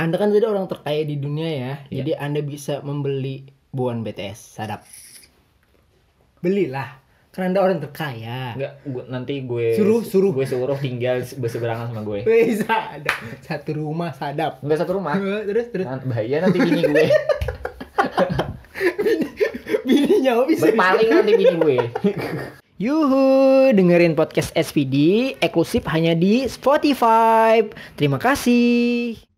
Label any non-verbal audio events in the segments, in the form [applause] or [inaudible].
Anda kan jadi orang terkaya di dunia ya. Iya. Jadi Anda bisa membeli buan BTS sadap. Belilah. Karena Anda orang terkaya. Enggak, gua, nanti gue Suruh, suruh. gue suruh tinggal berseberangan sama gue. Wih, sadap. Satu rumah sadap. Enggak satu rumah. terus terus Nah, bahaya nanti bini gue. bininya bisa Berpaling nanti bini gue. Yuhu, dengerin podcast SPD eksklusif hanya di Spotify. Terima kasih.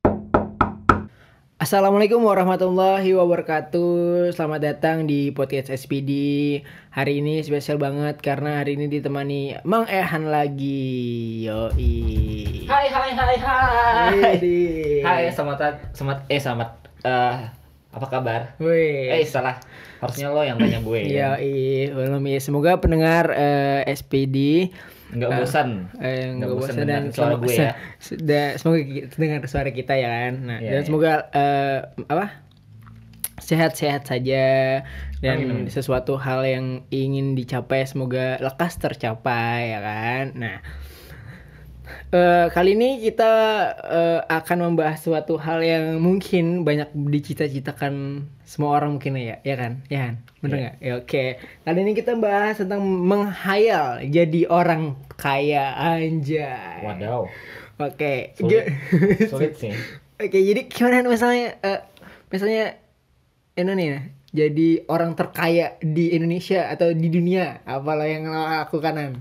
Assalamualaikum warahmatullahi wabarakatuh. Selamat datang di podcast SPD. Hari ini spesial banget karena hari ini ditemani Mang Ehan lagi. Yoi. Hai hai hai hai. Widih. Hai, selamat selamat eh selamat eh apa kabar? Wih. Eh salah. Harusnya lo yang tanya gue. Iya, ya. iya, belum ya. Semoga pendengar eh, SPD Enggak Ah. bosan. eh, nggak Nggak bosan bosan dan dengan suara gue ya. semoga kita dengar suara kita ya kan. Nah, Iya, dan iya. semoga eh, apa? Sehat-sehat saja dan Amin. sesuatu hal yang ingin dicapai semoga lekas tercapai ya kan. Nah, eh, kali ini kita eh, akan membahas suatu hal yang mungkin banyak dicita-citakan semua orang mungkin ya, ya kan? Ya kan? Bener Iya. nggak? Ya, oke. Kali ini kita bahas tentang menghayal jadi orang kaya anjay. Wadaw. Oke. Sulit. Ge- [laughs] Sulit [laughs] sih. Oke, jadi gimana misalnya eh, misalnya ini nih jadi orang terkaya di Indonesia atau di dunia apa lo yang lo lakukan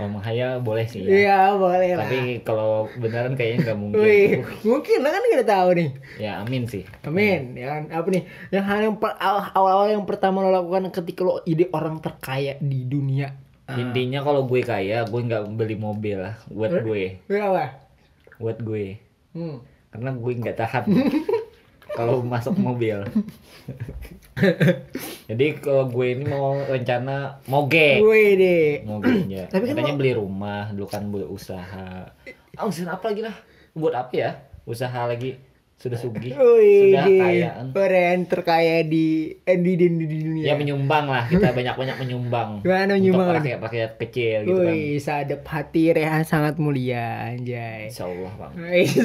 Kalau menghayal boleh sih ya. Iya boleh lah. Tapi kalau beneran kayaknya nggak mungkin. Wih, mungkin lah kan kita tahu nih. Ya amin sih. Amin. Ya kan? Apa nih? Yang hal yang per- awal-awal yang pertama lo lakukan ketika lo ide orang terkaya di dunia. Ah. Intinya kalau gue kaya, gue nggak beli mobil lah buat gue, Itu apa? buat gue. Hmm. Karena gue nggak tahan [laughs] kalau masuk mobil. [laughs] Jadi kalau gue ini mau rencana moge, Wih deh. moge aja. Tapi kan Katanya lo- beli rumah, dulu kan buat usaha. Ah, usaha apa lagi lah? Buat apa ya? Usaha lagi sudah sugih, [laughs] sudah kaya. Orang terkaya di eh, di, di, di dunia. Ya menyumbang lah kita [laughs] banyak-banyak menyumbang. Gimana menyumbang? Untuk rakyat-rakyat kecil gitu kan. Sadap hati Rehan sangat mulia anjay. Insya Allah bang.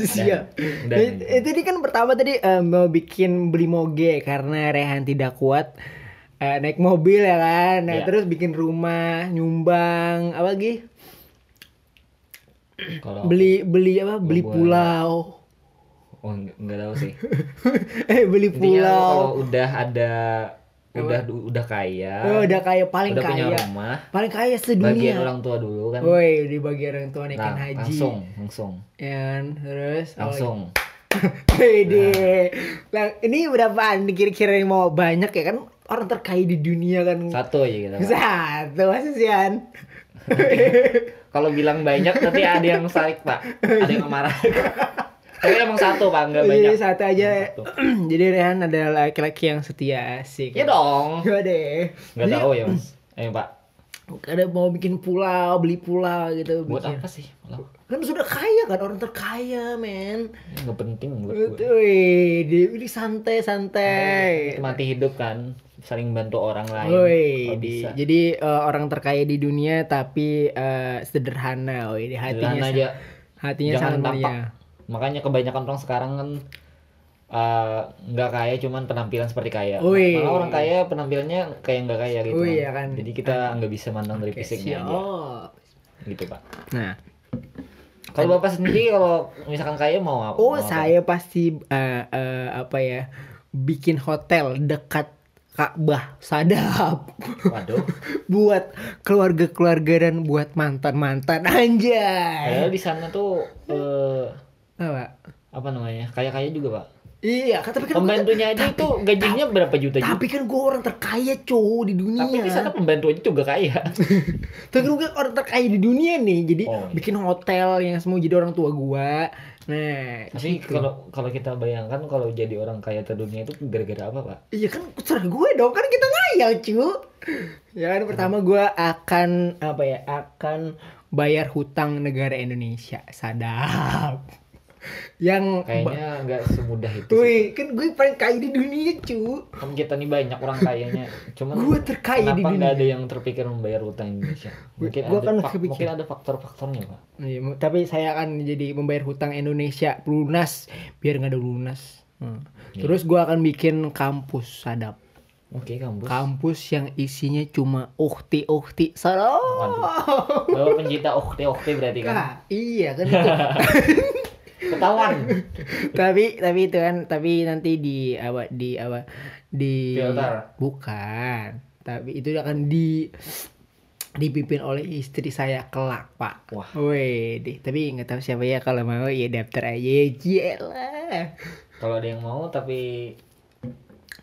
Siap. dan- Itu tadi kan pertama tadi eh, mau bikin beli moge karena Rehan tidak kuat eh, naik mobil ya kan. Nah, Iya. terus bikin rumah, nyumbang, apa lagi? Kalau Beli beli apa? Beli pulau. Oh nggak tahu sih. [laughs] eh, beli Intinya pulau. kalau udah ada udah udah kaya, Oh, udah kaya paling udah punya kaya. rumah, Paling kaya bagian sedunia. orang tua dulu kan. Woi, di bagian orang tua naikin Nah, haji. langsung, langsung, Ya kan? Terus lagi? langsung. [laughs] Wede. Lah, ini berapaan kira-kira yang mau banyak ya kan orang terkaya di dunia kan. Satu aja kita. Pak. Satu masih sian. [laughs] Kalau bilang banyak nanti ada yang sarik pak, ada yang marah. Tapi emang satu pak, nggak banyak. Jadi satu aja. Satu. [clears throat] Jadi Rehan adalah laki-laki yang setia asik. Ya dong. Gak deh. Jadi, tahu ya mas. Ayo pak. Ada mau bikin pulau, beli pulau gitu. Buat bikin. apa sih? Malah, Kan sudah kaya kan orang terkaya men. nggak penting buat gue. Wih, di- ini santai-santai. Mati hidup kan, saling bantu orang lain. Di- bisa. jadi eh, orang terkaya di dunia tapi eh, sederhana, woi, di hatinya Sederhana aja. hatinya Jangan sangat tampak. mulia. Makanya kebanyakan orang sekarang kan eh, nggak kaya cuman penampilan seperti kaya. Wih. Malah orang kaya penampilannya kayak nggak kaya gitu. Wih, ya kan. Jadi kita nggak bisa mandang dari fisiknya aja. Gitu, Pak. Nah, Kalau Bapak sendiri kalau misalkan kaya mau apa? oh Mau apa? saya pasti eh, eh, apa ya bikin hotel dekat Ka'bah sadap Waduh. [laughs] buat keluarga-keluarga dan buat mantan-mantan [laughs] anjay. Padahal di sana tuh eh Apa? apa namanya? Kaya-kaya juga, Pak. Iya, kan tapi kan Pembantunya aja itu gajinya berapa juta tapi kan gue orang terkaya cowok di dunia. Tapi di sana pembantu aja juga kaya. [laughs] Tapi gue orang terkaya di dunia nih, jadi Oh, iya. bikin hotel yang semua jadi orang tua gua. Nah, Tapi gitu. kalau kalau kita bayangkan kalau jadi orang kaya terdunia itu gara-gara apa, Pak? iya kan terserah gue dong, kan kita ngayal cu. Ya kan pertama gua akan apa ya, akan bayar hutang negara Indonesia, sadap. Yang Kayaknya nggak semudah itu. Wih, kan gue paling kaya di dunia, cu. Kan kita nih banyak orang kayanya. Cuman Gue terkaya di dunia. nggak ada yang terpikir membayar utang Indonesia? Mungkin Gua ada kan kepikir. mungkin ada faktor-faktornya, Pak. Iya, tapi saya akan jadi membayar hutang Indonesia lunas biar nggak ada lunas. Hmm. Iya. Terus gue akan bikin kampus sadap. Oke, kampus. Kampus yang isinya cuma ukti-ukti. Salah. Bawa pencinta okte-okte berarti kan. Nah, iya kan. [laughs] Ketahuan. [laughs] tapi tapi itu kan tapi nanti di apa di apa di Filter. bukan tapi itu akan di dipimpin oleh istri saya kelak pak Wah. Deh. tapi nggak tahu siapa ya kalau mau ya daftar aja lah Kalau ada yang mau tapi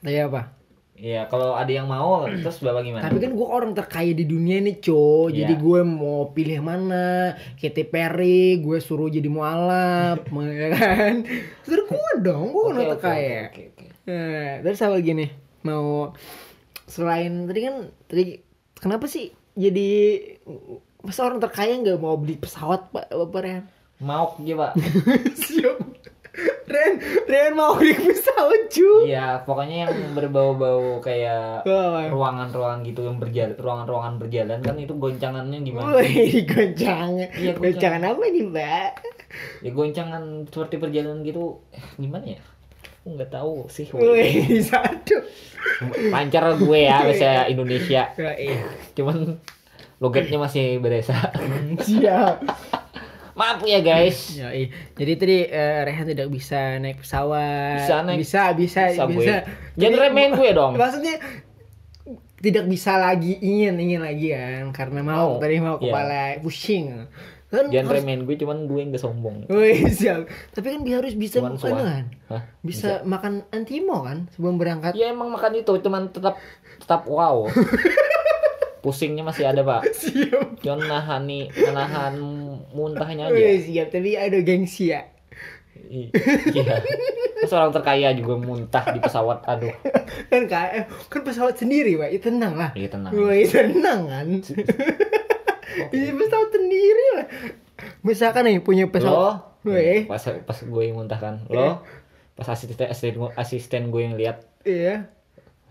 tapi apa ya kalau ada yang mau terus Bapak gimana? tapi kan gue orang terkaya di dunia nih co Iya. jadi gue mau pilih mana Katy Perry gue suruh jadi mualaf [laughs] ya kan terus gue dong gue kan oke, terkaya oke, oke, oke. Nah, terus apa lagi nih? Mau selain tadi kan tadi kenapa sih jadi masa orang terkaya nggak mau beli pesawat pak Bapak Ren? Mau aja, Pak. [laughs] Siap. Ren, Ren mau beli pesawat cu. Iya, pokoknya yang berbau-bau kayak ruangan-ruangan gitu yang berjalan, ruangan-ruangan berjalan kan itu goncangannya gimana? Wih, goncangan. Iya, goncangan. goncangan apa nih, Mbak? Ya goncangan seperti perjalanan gitu, eh, gimana ya? Aku nggak tahu sih. Wih, satu. Lancar gue ya bahasa Indonesia. Cuman logatnya masih berasa. Siap. Maaf ya guys. [laughs] Ya, iya. Jadi tadi eh, Rehan tidak bisa naik pesawat. Bisa naik- Bisa, bisa, bisa bisa. Jangan remehin gue [laughs] dong. Maksudnya tidak bisa lagi ingin ingin lagi kan karena mau Mau. tadi mau Iya. kepala pusing. Kan Jangan harus- remehin gue, cuman gue yang gak sombong. Wih, siap. Tapi kan dia harus bisa Cuman suah. kan? Hah? Bisa makan antimo kan sebelum berangkat. Ya emang makan itu, cuman tetap tetap wow. [laughs] Pusingnya masih ada pak. Siap. Cuman nahan nih, menahan muntahnya aja. Siap. Tapi ada gengsi ya. Iya. Terus orang terkaya juga muntah di pesawat. Aduh. Kan kan, kan pesawat sendiri, Pak. Ya, tenang lah. Iya tenang. Wih, tenang kan. [laughs] Iya, pesawat sendiri lah. Misalkan nih punya Lo, pesawat. Wih. pas pas gue yang muntah kan. Lo, pas asisten asisten, asisten gue yang lihat. Iya.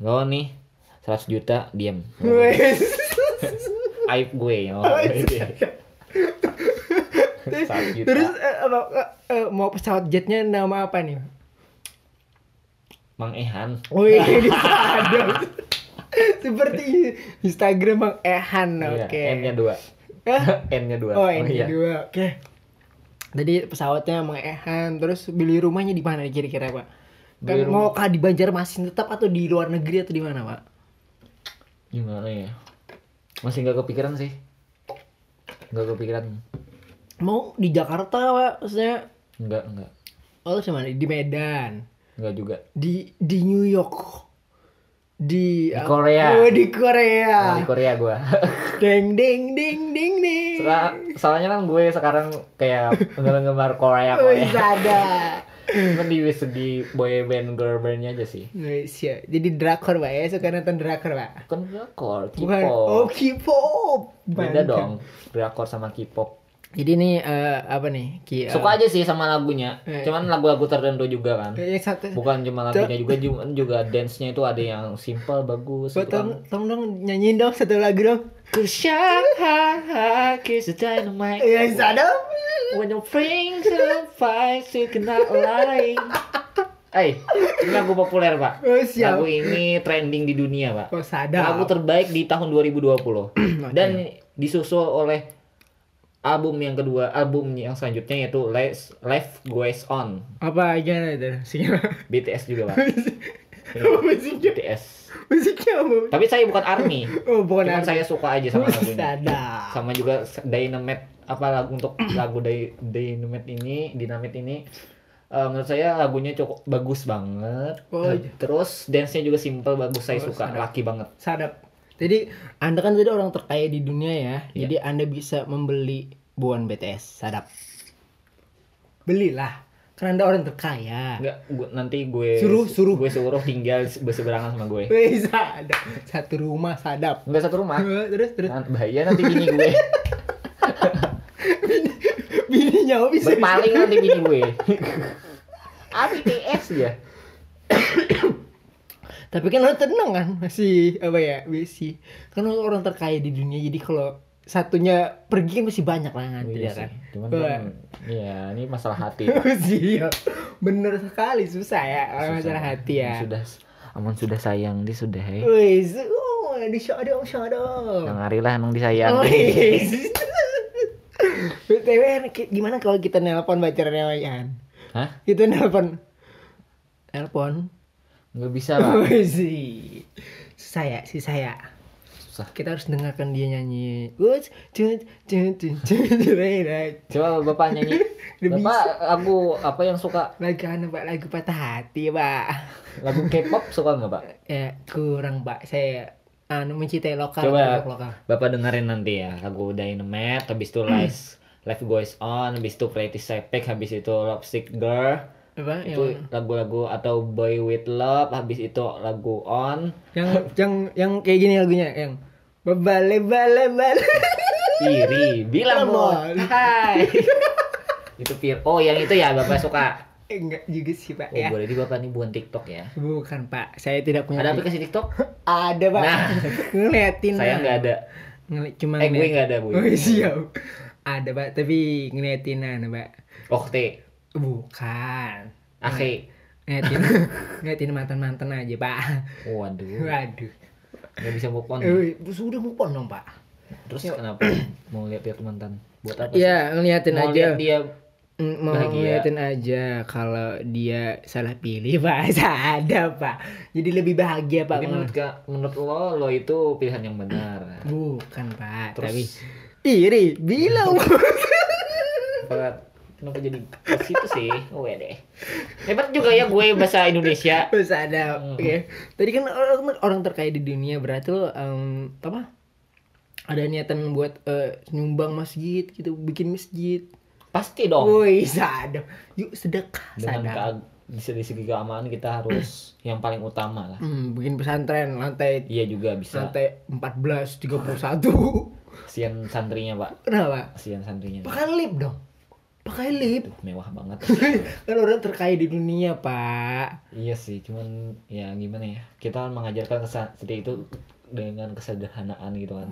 Lo nih 100 juta diam. [laughs] Aib gue ya. Oh, iya. 100 juta. Terus apa, eh, eh, mau pesawat jetnya nama apa nih? Mang Ehan. Wih, ada. Seperti Instagram Bang Ehan, Iya, oke. N-nya 2. Hah? [laughs] N-nya 2. Oh, ini dua, oke. Tadi pesawatnya Bang Ehan, terus beli rumahnya di mana kira-kira, Pak? Kan Beli mau kah di Banjarmasin tetap atau di luar negeri atau di mana, Pak? Gimana ya? Masih nggak kepikiran sih. Nggak kepikiran. Mau di Jakarta, Pak? Maksudnya Nggak, nggak. Oh, terus mana? Di Medan. Nggak juga. Di di New York. Di, Di Korea. Oh, di Oh, Korea. di Korea gue. [laughs] Deng deng deng deng deng. Soalnya, soalnya kan gue sekarang kayak penggemar Korea Korea. ada. [laughs] Cuman di di boy band girl bandnya aja sih. Siap. Jadi drakor, Pak ya. Suka nonton drakor, Pak. Kan drakor, Bukan. K-pop. Oh, K-pop. Beda dong. Drakor sama K-pop. Jadi nih eh, apa nih? Ki, eh, Suka aja sih sama lagunya. Eh. Cuman lagu-lagu tertentu juga kan. Yang satu. Bukan cuma lagunya juga, juga juga dance-nya itu ada yang simple bagus. Gitu kan. tolong, dong nyanyiin dong satu lagu dong. Ku Shanghai kiss the dynamite Ya sadap. When your things are fine you cannot lie Eh, ini lagu populer pak Oh, siap. Lagu ini trending di dunia pak Oh sadap. Lagu terbaik di tahun 2020 [clears throat] Dan disusul oleh album yang kedua Album yang selanjutnya yaitu Life, Life Goes On apa gimana itu? Musiknya. BTS juga pak Musiknya. BTS Musiknya apa? Tapi saya bukan ARMY Oh bukan Cuman arti. saya suka aja sama lagunya sama juga Dynamite apa lagu untuk lagu Dy- Dynamite ini Dynamite ini eh, menurut saya lagunya cukup bagus banget Oh, iya. terus dance-nya juga simple bagus saya Oh, suka sadap. laki banget Sadap. Jadi Anda kan tadi orang terkaya di dunia ya. Iya. Jadi Anda bisa membeli buan BTS. Sadap. Belilah. Karena Anda orang terkaya. Enggak, gua, nanti gue Suruh, suruh. gue suruh tinggal berseberangan sama gue Wih, sadap. Satu rumah sadap. enggak satu rumah terus terus Nah, bahaya nanti bini gue [laughs] bininya nyawa bisa. berpaling nanti bini gue [laughs] ABTS ya [coughs] Tapi kan lo tenang kan masih apa ya masih kan lo orang terkaya di dunia jadi kalau satunya pergi kan masih banyak lah nanti Iya ya kan. sih. Cuman Wah. kan, ya ini masalah hati. [laughs] Iya, bener sekali susah ya Susah. masalah hati ya. Sudah, aman sudah sayang dia sudah ya. Wih, oh, di shadow shadow. Yang hari lah emang disayang. [laughs] Wih. BTW ki- gimana kalau kita nelpon pacarnya Wayan? Hah? Kita nelpon nelpon. Nggak bisa lah. [laughs] Sih. Saya, si saya. Susah. Kita harus dengarkan dia nyanyi. Coba bapak nyanyi. [laughs] Bapak lagu apa yang suka? Lagu anu pak, lagu patah hati pak. Lagu K-pop suka nggak pak? [laughs] Ya kurang pak, saya anu mencintai lokal. Coba. lokal. Bapak dengerin nanti ya lagu Dynamite, habis itu [clears throat] Life Life Goes On, habis itu Pretty Sepik, habis itu Lopstick Girl, Apa? itu lagu-lagu atau Boy With Love, habis itu lagu On, yang yang yang kayak gini lagunya yang bale bale bale. Iri, bilang mau hai. itu Pir. Oh, yang itu ya Bapak suka. Eh, Enggak juga sih pak Oh, ya. boleh di Bapak nih bukan TikTok ya. Bukan pak, saya tidak punya. Ada aplikasi TikTok? [laughs] Ada pak. Nah. [laughs] Ngeliatin. Saya nggak ada. Ngeli cuma Eh, gue nggak ada, Bu. Oh, siap. Ada pak, tapi ngeliatin anu pak. Oh, T. Bukan. Akhi. Ngeliatin ngeliatin [laughs] mantan mantan aja pak. Waduh. Waduh. Nggak bisa move on. Eh, sudah move on dong pak. Terus kenapa mau lihat-lihat mantan? Buat apa? Iya ngeliatin Mau aja. lihat dia Mm, mau bahagia. ngeliatin aja kalau dia salah pilih pak [laughs] ada pak jadi lebih bahagia pak Jadi menurut Kak, menurut lo lo itu pilihan yang benar. bukan pak Terus- tapi iri bilang [laughs] kenapa jadi ke situ sih? Oh ya deh. Hebat juga ya gue bahasa Indonesia. Terus ada Hmm. oke tadi kan orang, orang terkaya di dunia berarti lo em, apa ada niatan buat eh, nyumbang masjid gitu bikin masjid Pasti dong. woi sadar yuk sedekah Dengan sadar keag- di dari segi keamanan kita harus [clears throat] yang paling utama lah. hmm, bikin pesantren lantai Iya juga bisa. lantai 14 31 Kasihan santrinya pak. kenapa Kasihan santrinya. pakai lip dong pakai lip mewah banget. [laughs] kan orang terkaya di dunia pak iya sih, cuman ya gimana ya? Kita mengajarkan kesa- seperti itu dengan kesederhanaan gitu kan.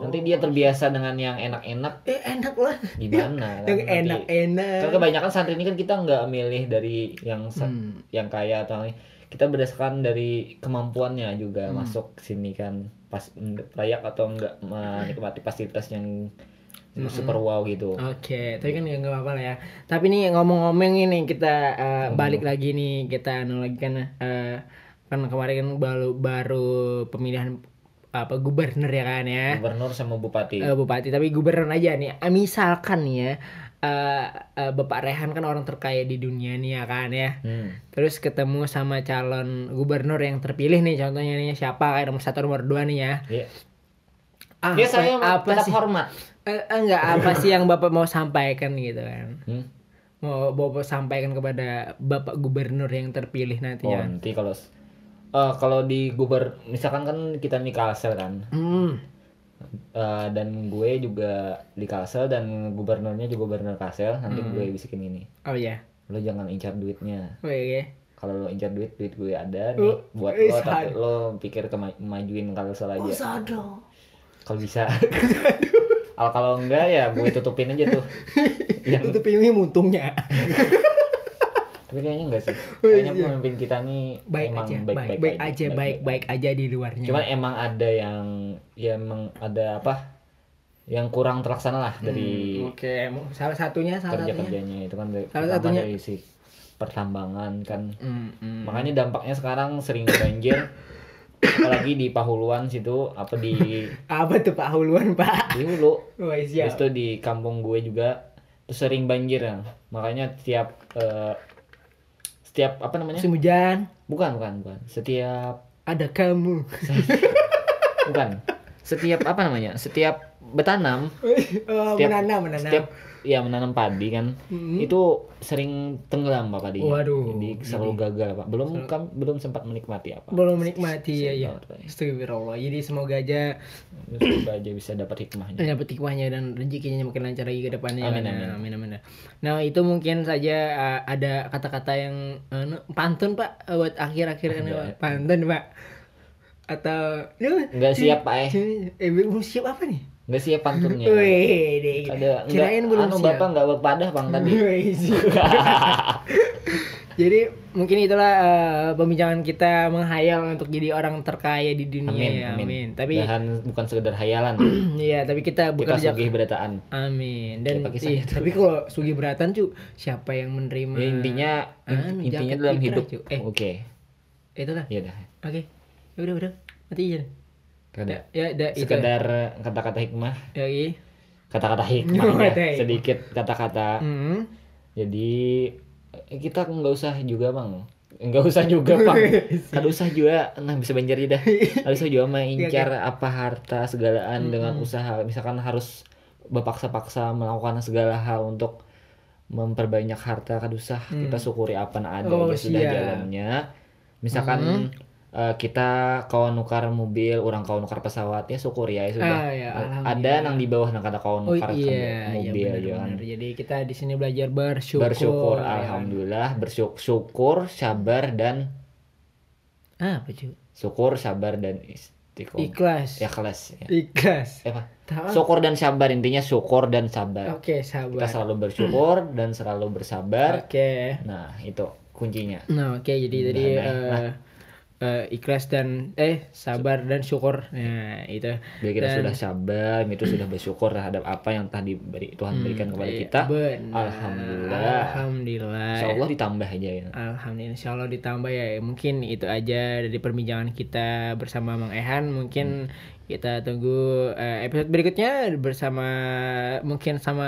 Nanti dia terbiasa dengan yang enak-enak eh enak lah gimana? [laughs] yang kan? Enak-enak Kan kebanyakan santri ini kan kita nggak milih dari yang Hmm. yang kaya atau yang- kita berdasarkan dari kemampuannya juga Hmm. masuk sini kan pas layak atau enggak menikmati fasilitas yang Hmm. super wow gitu. Oke, tapi kan ya nggak apa-apa lah ya. Tapi nih ngomong-ngomong ini kita eh, balik lagi nih kita anu lagi kan eh, kan kemarin kan baru baru pemilihan apa gubernur ya kan ya. Gubernur sama bupati. Eh, bupati tapi gubernur aja nih. Ah, Misalkan nih ya eh, eh, Bapak Rehan kan orang terkaya di dunia nih ya kan ya. Hmm. Terus ketemu sama calon gubernur yang terpilih nih contohnya nih siapa kayak nomor satu nomor dua nih ya. Iya. Ah, Ya saya apa tetap sih? hormat. Eh, enggak apa sih yang Bapak mau sampaikan gitu kan? Hmm? mau bapak sampaikan kepada bapak gubernur yang terpilih Oh, nantinya nanti kalau eh, kalau di guber misalkan kan kita nih Kalsel kan. hmm. Eh, dan gue juga di Kalsel dan gubernurnya juga gubernur Kalsel. Nanti Hmm. gue bisikin ini. oh ya Lo jangan incar duitnya. oh iya kalau lo incar duit duit gue ada nih Oh, buat eh, lo tapi sad. lo pikir kema- majuin kalau salah aja sado kalau bisa [laughs] kalau kalau enggak ya gue tutupin aja tuh. [laughs] Yang itu pilih untungnya tapi kayaknya enggak sih. Oh, kayaknya iya. pemimpin kita nih baik emang aja baik baik baik, baik aja baik baik aja. di luarnya. Cuman emang ada yang ya emang ada apa yang kurang terlaksana lah dari Hmm, oke. Salah satunya salah kerja satunya. kerjanya itu kan dari, Salah satunya- dari si pertambangan kan. Hmm, hmm. makanya dampaknya sekarang sering banjir [coughs] apalagi di Pahuluan situ apa di [laughs] apa tuh pak huluan pak di hulu Wah, Terus siap itu di kampung gue juga tuh sering banjir ya. Makanya setiap eh, setiap apa namanya? musim hujan Bukan, bukan, bukan. Setiap ada kamu [laughs] bukan. setiap apa namanya setiap bertanam Setiap- menanam, menanam. setiap ya menanam padi kan Mhm. itu sering tenggelam pak padinya Waduh, jadi selalu gagal pak belum kan belum sempat menikmati apa belum menikmati ya ya. Astagfirullah. Jadi semoga aja semoga aja bisa dapat hikmahnya dapat hikmahnya dan rezekinya makin lancar lagi ke depannya. Amin, Nah, amin. amin, amin. Nah, itu mungkin saja uh, ada kata-kata yang uh, pantun, Pak, uh, buat akhir-akhir. Pak. Pantun, Pak. Atau Nggak siap, Pak, eh. Eh, belum siap apa nih? Nggak siap pantunnya Wih, deh. ada Kirain enggak, belum anu siap. bapak nggak berpadah bang tadi Wih. [laughs] Jadi mungkin itulah uh, pembincangan kita menghayal untuk jadi orang terkaya di dunia amin ya. amin, Amin. Tapi Dan bukan sekedar hayalan [clears throat] iya, tapi kita kita bekerja sugih berataan Amin. Dan Ya, saya tapi kalau sugi beratan cu, siapa yang menerima? Ya, intinya Anu, intinya dalam hidup cu. Eh, oke itulah. ya dah Oke. Ya udah udah. Mati aja. Kada. Ya, itu. sekedar kata-kata hikmah Ya, iya. kata-kata hikmah [laughs] ya. sedikit kata-kata Hmm. jadi eh, kita nggak usah juga bang nggak usah juga bang [laughs] kada usah juga nah bisa banjar dah kada usah juga mengincar Iya, apa harta segalaan dengan usaha misalkan harus berpaksa-paksa melakukan segala hal untuk memperbanyak harta kada usah kita syukuri apa yang ada Hmm. Oh, ya sudah. Hmm. jalannya misalkan eh, kita kawan nukar mobil orang kawan nukar pesawat ya syukuri ya, ya sudah Ah, ya, ada alhamdulillah. nang di bawah nang kata kawan Oh nukar iya, iya mobil benar, ya kan benar. Jadi kita di sini belajar bersyukur. bersyukur ya kan? alhamdulillah bersyukur sabar dan Ah, apa cu? syukur sabar dan istiqomah Ikhlas. ikhlas ya. Ikhlas. Eh, apa Tahu. syukur dan sabar intinya syukur dan sabar Oke, sabar. kita selalu bersyukur [clears throat] dan selalu bersabar Oke. nah itu kuncinya Nah, oke jadi tadi Nah, nah, eh, eh, ikhlas dan eh sabar dan syukur. Nah, itu. Bila kita Dan- sudah sabar itu sudah bersyukur terhadap apa yang telah diberi Tuhan berikan kepada Iya, kita benar. alhamdulillah Alhamdulillah. Insya Allah ditambah aja ya Alhamdulillah Insya Allah ditambah ya Mungkin itu aja dari perbincangan kita bersama Mang Ehan Mungkin kita tunggu eh, episode berikutnya bersama Mungkin sama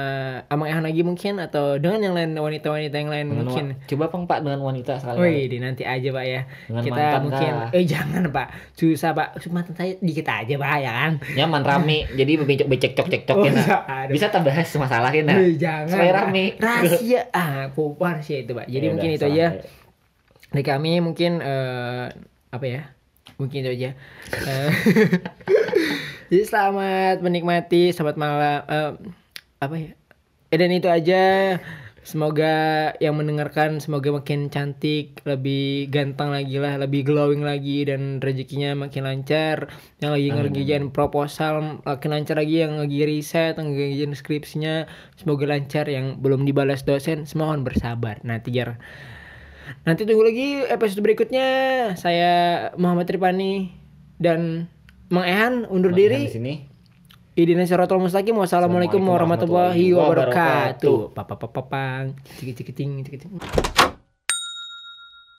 Mang Ehan lagi mungkin Atau dengan yang lain wanita-wanita yang lain Dengan mungkin wa- coba bang pak dengan wanita sekali Wih, di nanti aja pak ya. Dengan kita mantan mungkin, kah? eh jangan pak, susah pak. Mantan saya dikit aja pak ya kan. nyaman rame [laughs] jadi becek becek cok cek cok Oh, ya aduh. bisa tak bahas masalah ya nah. Jangan. supaya rame Rahasia, ah, aku rahasia itu pak. Jadi Ya mungkin udah, itu salah aja. saya. Dari kami mungkin eh, apa ya? Mungkin itu aja. Eh, [laughs] Jadi selamat menikmati, selamat malam. eh, apa ya? Eh, dan itu aja. Semoga yang mendengarkan semoga makin cantik, lebih ganteng lagi lah, lebih glowing lagi dan rezekinya makin lancar. Yang lagi ngerjain proposal makin lancar lagi, yang lagi riset, yang ngerjain skripsinya semoga lancar. Yang belum dibalas dosen, semohon bersabar. Nanti jar Nanti tunggu lagi episode berikutnya. Saya Muhammad Tripani dan Mang Ehan undur Mang Ehan diri. di sini Idina Siratul Mustaqim. Wassalamualaikum Assalamualaikum warahmatullahi wabarakatuh. Papa papa pang. Cik cik.